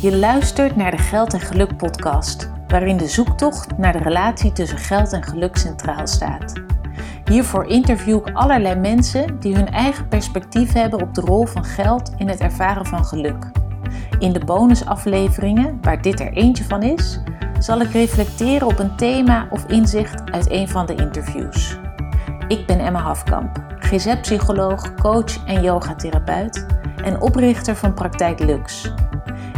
Je luistert naar de Geld en Geluk podcast, waarin de zoektocht naar de relatie tussen geld en geluk centraal staat. Hiervoor interview ik allerlei mensen die hun eigen perspectief hebben op de rol van geld in het ervaren van geluk. In de bonusafleveringen, waar dit er eentje van is, zal ik reflecteren op een thema of inzicht uit een van de interviews. Ik ben Emma Hafkamp, GZ-psycholoog, coach en yogatherapeut en oprichter van Praktijk Lux.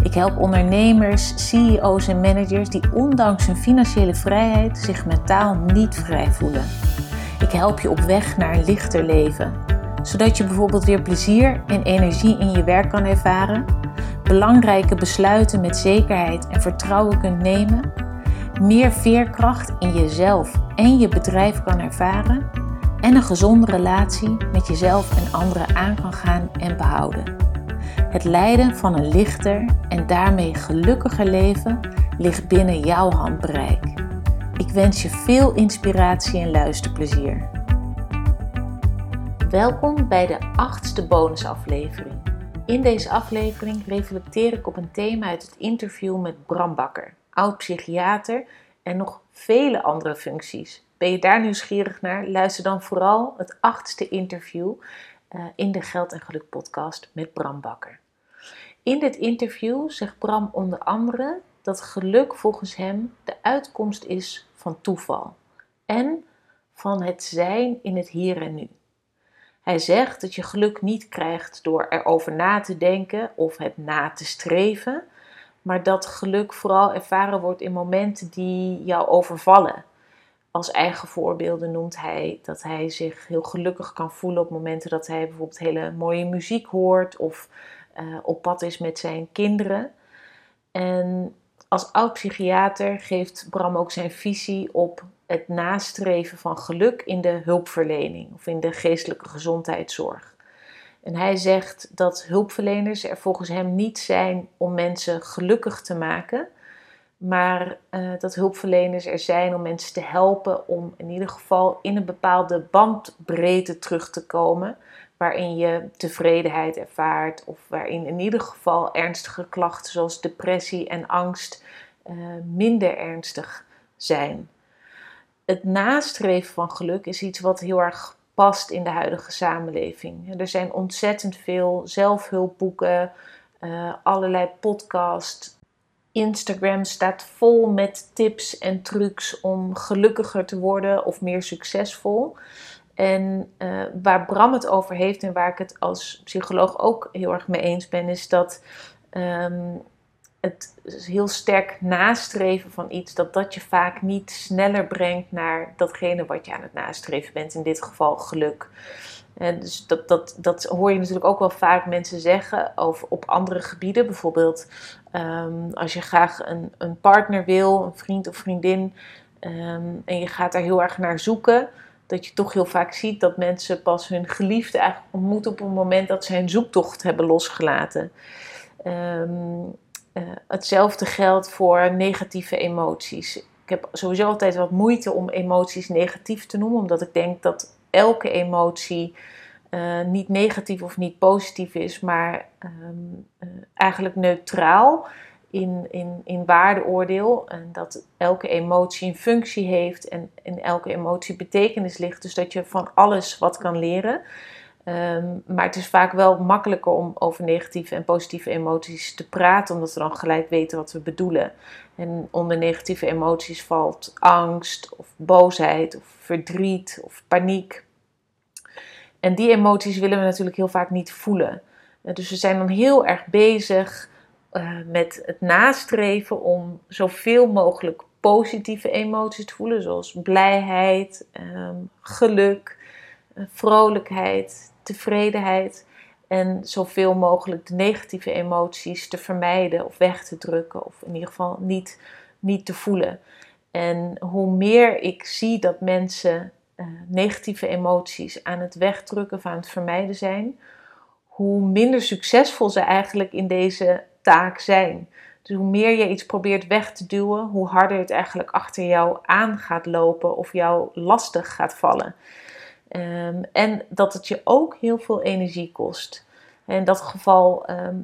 Ik help ondernemers, CEO's en managers die ondanks hun financiële vrijheid zich mentaal niet vrij voelen. Ik help je op weg naar een lichter leven, zodat je bijvoorbeeld weer plezier en energie in je werk kan ervaren, belangrijke besluiten met zekerheid en vertrouwen kunt nemen, meer veerkracht in jezelf en je bedrijf kan ervaren en een gezonde relatie met jezelf en anderen aan kan gaan en behouden. Het leiden van een lichter en daarmee gelukkiger leven ligt binnen jouw handbereik. Ik wens je veel inspiratie en luisterplezier. Welkom bij de achtste bonusaflevering. In deze aflevering reflecteer ik op een thema uit het interview met Bram Bakker, oud-psychiater en nog vele andere functies. Ben je daar nieuwsgierig naar? Luister dan vooral het achtste interview uh, in de Geld en Geluk podcast met Bram Bakker. In dit interview zegt Bram onder andere dat geluk volgens hem de uitkomst is van toeval en van het zijn in het hier en nu. Hij zegt dat je geluk niet krijgt door erover na te denken of het na te streven, maar dat geluk vooral ervaren wordt in momenten die jou overvallen. Als eigen voorbeelden noemt hij dat hij zich heel gelukkig kan voelen op momenten dat hij bijvoorbeeld hele mooie muziek hoort of uh, op pad is met zijn kinderen. En als oud-psychiater geeft Bram ook zijn visie op het nastreven van geluk in de hulpverlening of in de geestelijke gezondheidszorg. En hij zegt dat hulpverleners er volgens hem niet zijn om mensen gelukkig te maken, maar uh, dat hulpverleners er zijn om mensen te helpen om in ieder geval in een bepaalde bandbreedte terug te komen, waarin je tevredenheid ervaart of waarin in ieder geval ernstige klachten zoals depressie en angst uh, minder ernstig zijn. Het nastreven van geluk is iets wat heel erg past in de huidige samenleving. Er zijn ontzettend veel zelfhulpboeken, uh, allerlei podcasts, Instagram staat vol met tips en trucs om gelukkiger te worden of meer succesvol. En uh, waar Bram het over heeft en waar ik het als psycholoog ook heel erg mee eens ben, is dat um, het heel sterk nastreven van iets, dat dat je vaak niet sneller brengt naar datgene wat je aan het nastreven bent, in dit geval geluk. Dus dat, dat, dat hoor je natuurlijk ook wel vaak mensen zeggen over, op andere gebieden. Bijvoorbeeld um, als je graag een, een partner wil, een vriend of vriendin, um, en je gaat daar heel erg naar zoeken. Dat je toch heel vaak ziet dat mensen pas hun geliefde eigenlijk ontmoeten op het moment dat ze een zoektocht hebben losgelaten. Um, uh, hetzelfde geldt voor negatieve emoties. Ik heb sowieso altijd wat moeite om emoties negatief te noemen, omdat ik denk dat elke emotie uh, niet negatief of niet positief is, maar um, uh, eigenlijk neutraal in, in, in waardeoordeel. En dat elke emotie een functie heeft en in elke emotie betekenis ligt. Dus dat je van alles wat kan leren. Um, maar het is vaak wel makkelijker om over negatieve en positieve emoties te praten, omdat we dan gelijk weten wat we bedoelen. En onder negatieve emoties valt angst of boosheid of verdriet of paniek. En die emoties willen we natuurlijk heel vaak niet voelen. Dus we zijn dan heel erg bezig uh, met het nastreven om zoveel mogelijk positieve emoties te voelen, zoals blijheid, um, geluk, vrolijkheid, tevredenheid. En zoveel mogelijk de negatieve emoties te vermijden of weg te drukken, of in ieder geval niet, niet te voelen. En hoe meer ik zie dat mensen uh, negatieve emoties aan het wegdrukken of aan het vermijden zijn, hoe minder succesvol ze eigenlijk in deze taak zijn. Dus hoe meer je iets probeert weg te duwen, hoe harder het eigenlijk achter jou aan gaat lopen of jou lastig gaat vallen. Um, en dat het je ook heel veel energie kost. In dat geval ehm,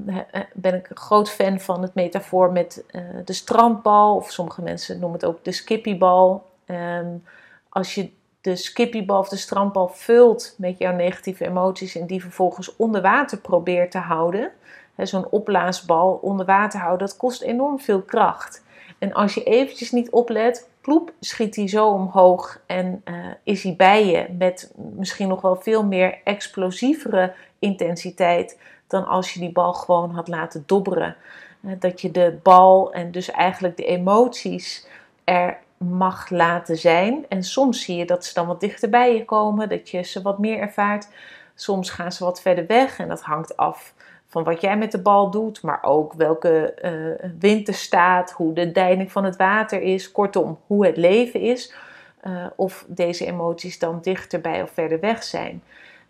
ben ik een groot fan van het metafoor met uh, de strandbal, of sommige mensen noemen het ook de skippybal. Um, als je de skippybal of de strandbal vult met jouw negatieve emoties en die vervolgens onder water probeert te houden, zo'n opblaasbal onder water houden, dat kost enorm veel kracht. En als je eventjes niet oplet, ploep, schiet hij zo omhoog en uh, is hij bij je met misschien nog wel veel meer explosievere intensiteit dan als je die bal gewoon had laten dobberen. Uh, dat je de bal en dus eigenlijk de emoties er mag laten zijn. En soms zie je dat ze dan wat dichter bij je komen, dat je ze wat meer ervaart. Soms gaan ze wat verder weg en dat hangt af van wat jij met de bal doet, maar ook welke uh, wind er staat, hoe de deining van het water is, kortom, hoe het leven is. Uh, of deze emoties dan dichterbij of verder weg zijn.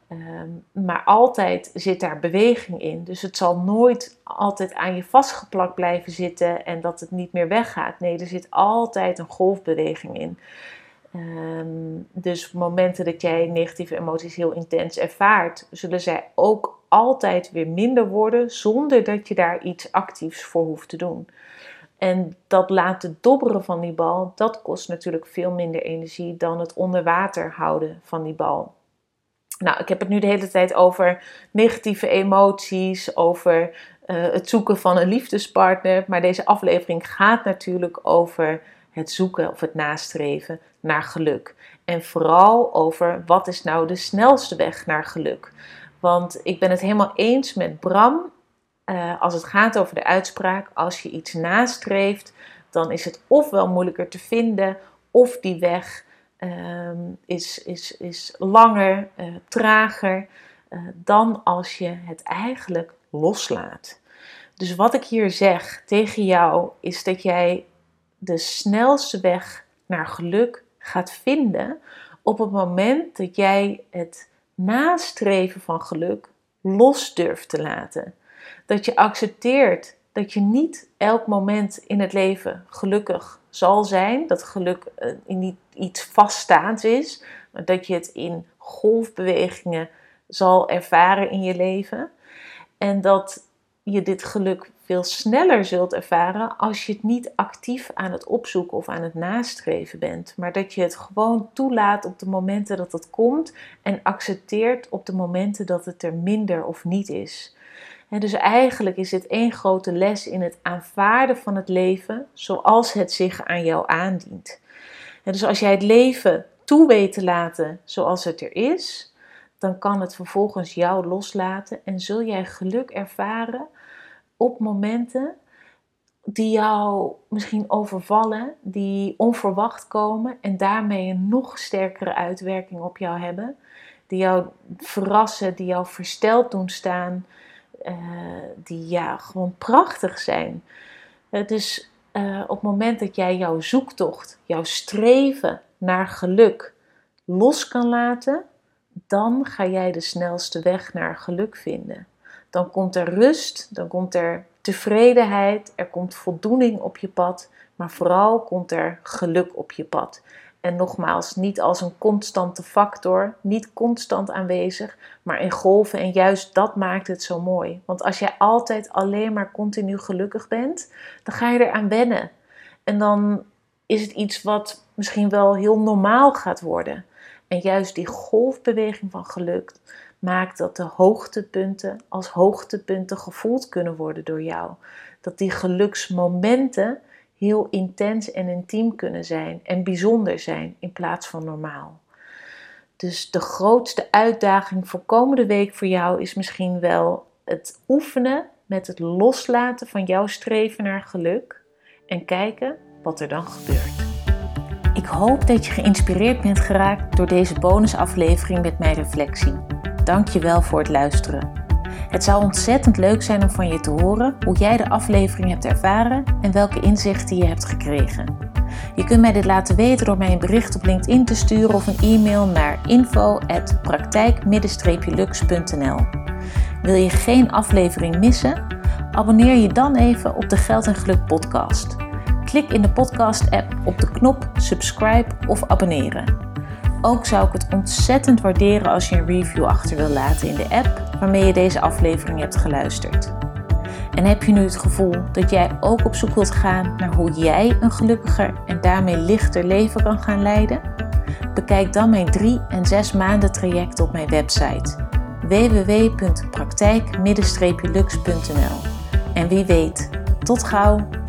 Um, maar altijd zit daar beweging in. Dus het zal nooit altijd aan je vastgeplakt blijven zitten en dat het niet meer weggaat. Nee, er zit altijd een golfbeweging in. Um, dus momenten dat jij negatieve emoties heel intens ervaart, zullen zij ook altijd weer minder worden zonder dat je daar iets actiefs voor hoeft te doen. En dat laten dobberen van die bal, dat kost natuurlijk veel minder energie dan het onder water houden van die bal. Nou, ik heb het nu de hele tijd over negatieve emoties, over uh, het zoeken van een liefdespartner. Maar deze aflevering gaat natuurlijk over het zoeken of het nastreven naar geluk. En vooral over wat is nou de snelste weg naar geluk. Want ik ben het helemaal eens met Bram uh, als het gaat over de uitspraak: als je iets nastreeft, dan is het ofwel moeilijker te vinden, of die weg uh, is, is, is langer, uh, trager uh, dan als je het eigenlijk loslaat. Dus wat ik hier zeg tegen jou is dat jij de snelste weg naar geluk gaat vinden op het moment dat jij het nastreven van geluk los durft te laten. Dat je accepteert dat je niet elk moment in het leven gelukkig zal zijn. Dat geluk uh, niet iets vaststaands is, maar dat je het in golfbewegingen zal ervaren in je leven. En dat je dit geluk veel sneller zult ervaren als je het niet actief aan het opzoeken of aan het nastreven bent, maar dat je het gewoon toelaat op de momenten dat het komt en accepteert op de momenten dat het er minder of niet is. En dus eigenlijk is dit één grote les in het aanvaarden van het leven zoals het zich aan jou aandient. En dus als jij het leven toe weet te laten zoals het er is, dan kan het vervolgens jou loslaten en zul jij geluk ervaren op momenten die jou misschien overvallen, die onverwacht komen en daarmee een nog sterkere uitwerking op jou hebben, die jou verrassen, die jou versteld doen staan, uh, die ja, gewoon prachtig zijn. Dus op het moment dat jij jouw zoektocht, jouw streven naar geluk los kan laten, dan ga jij de snelste weg naar geluk vinden dan komt er rust, dan komt er tevredenheid, er komt voldoening op je pad, maar vooral komt er geluk op je pad. En nogmaals, niet als een constante factor, niet constant aanwezig, maar in golven. En juist dat maakt het zo mooi. Want als jij altijd alleen maar continu gelukkig bent, dan ga je eraan wennen. En dan is het iets wat misschien wel heel normaal gaat worden. En juist die golfbeweging van geluk, maakt dat de hoogtepunten als hoogtepunten gevoeld kunnen worden door jou. Dat die geluksmomenten heel intens en intiem kunnen zijn en bijzonder zijn in plaats van normaal. Dus de grootste uitdaging voor komende week voor jou is misschien wel het oefenen met het loslaten van jouw streven naar geluk en kijken wat er dan gebeurt. Ik hoop dat je geïnspireerd bent geraakt door deze bonusaflevering met mijn reflectie. Dank je wel voor het luisteren. Het zou ontzettend leuk zijn om van je te horen hoe jij de aflevering hebt ervaren en welke inzichten je hebt gekregen. Je kunt mij dit laten weten door mij een bericht op LinkedIn te sturen of een e-mail naar info@praktijk-lux.nl. Wil je geen aflevering missen? Abonneer je dan even op de Geld en Geluk podcast. Klik in de podcast-app op de knop subscribe of abonneren. Ook zou ik het ontzettend waarderen als je een review achter wil laten in de app. waarmee je deze aflevering hebt geluisterd. En heb je nu het gevoel dat jij ook op zoek wilt gaan naar hoe jij een gelukkiger en daarmee lichter leven kan gaan leiden? Bekijk dan mijn 3 en 6 maanden traject op mijn website www.praktijk-lux.nl. En wie weet, tot gauw!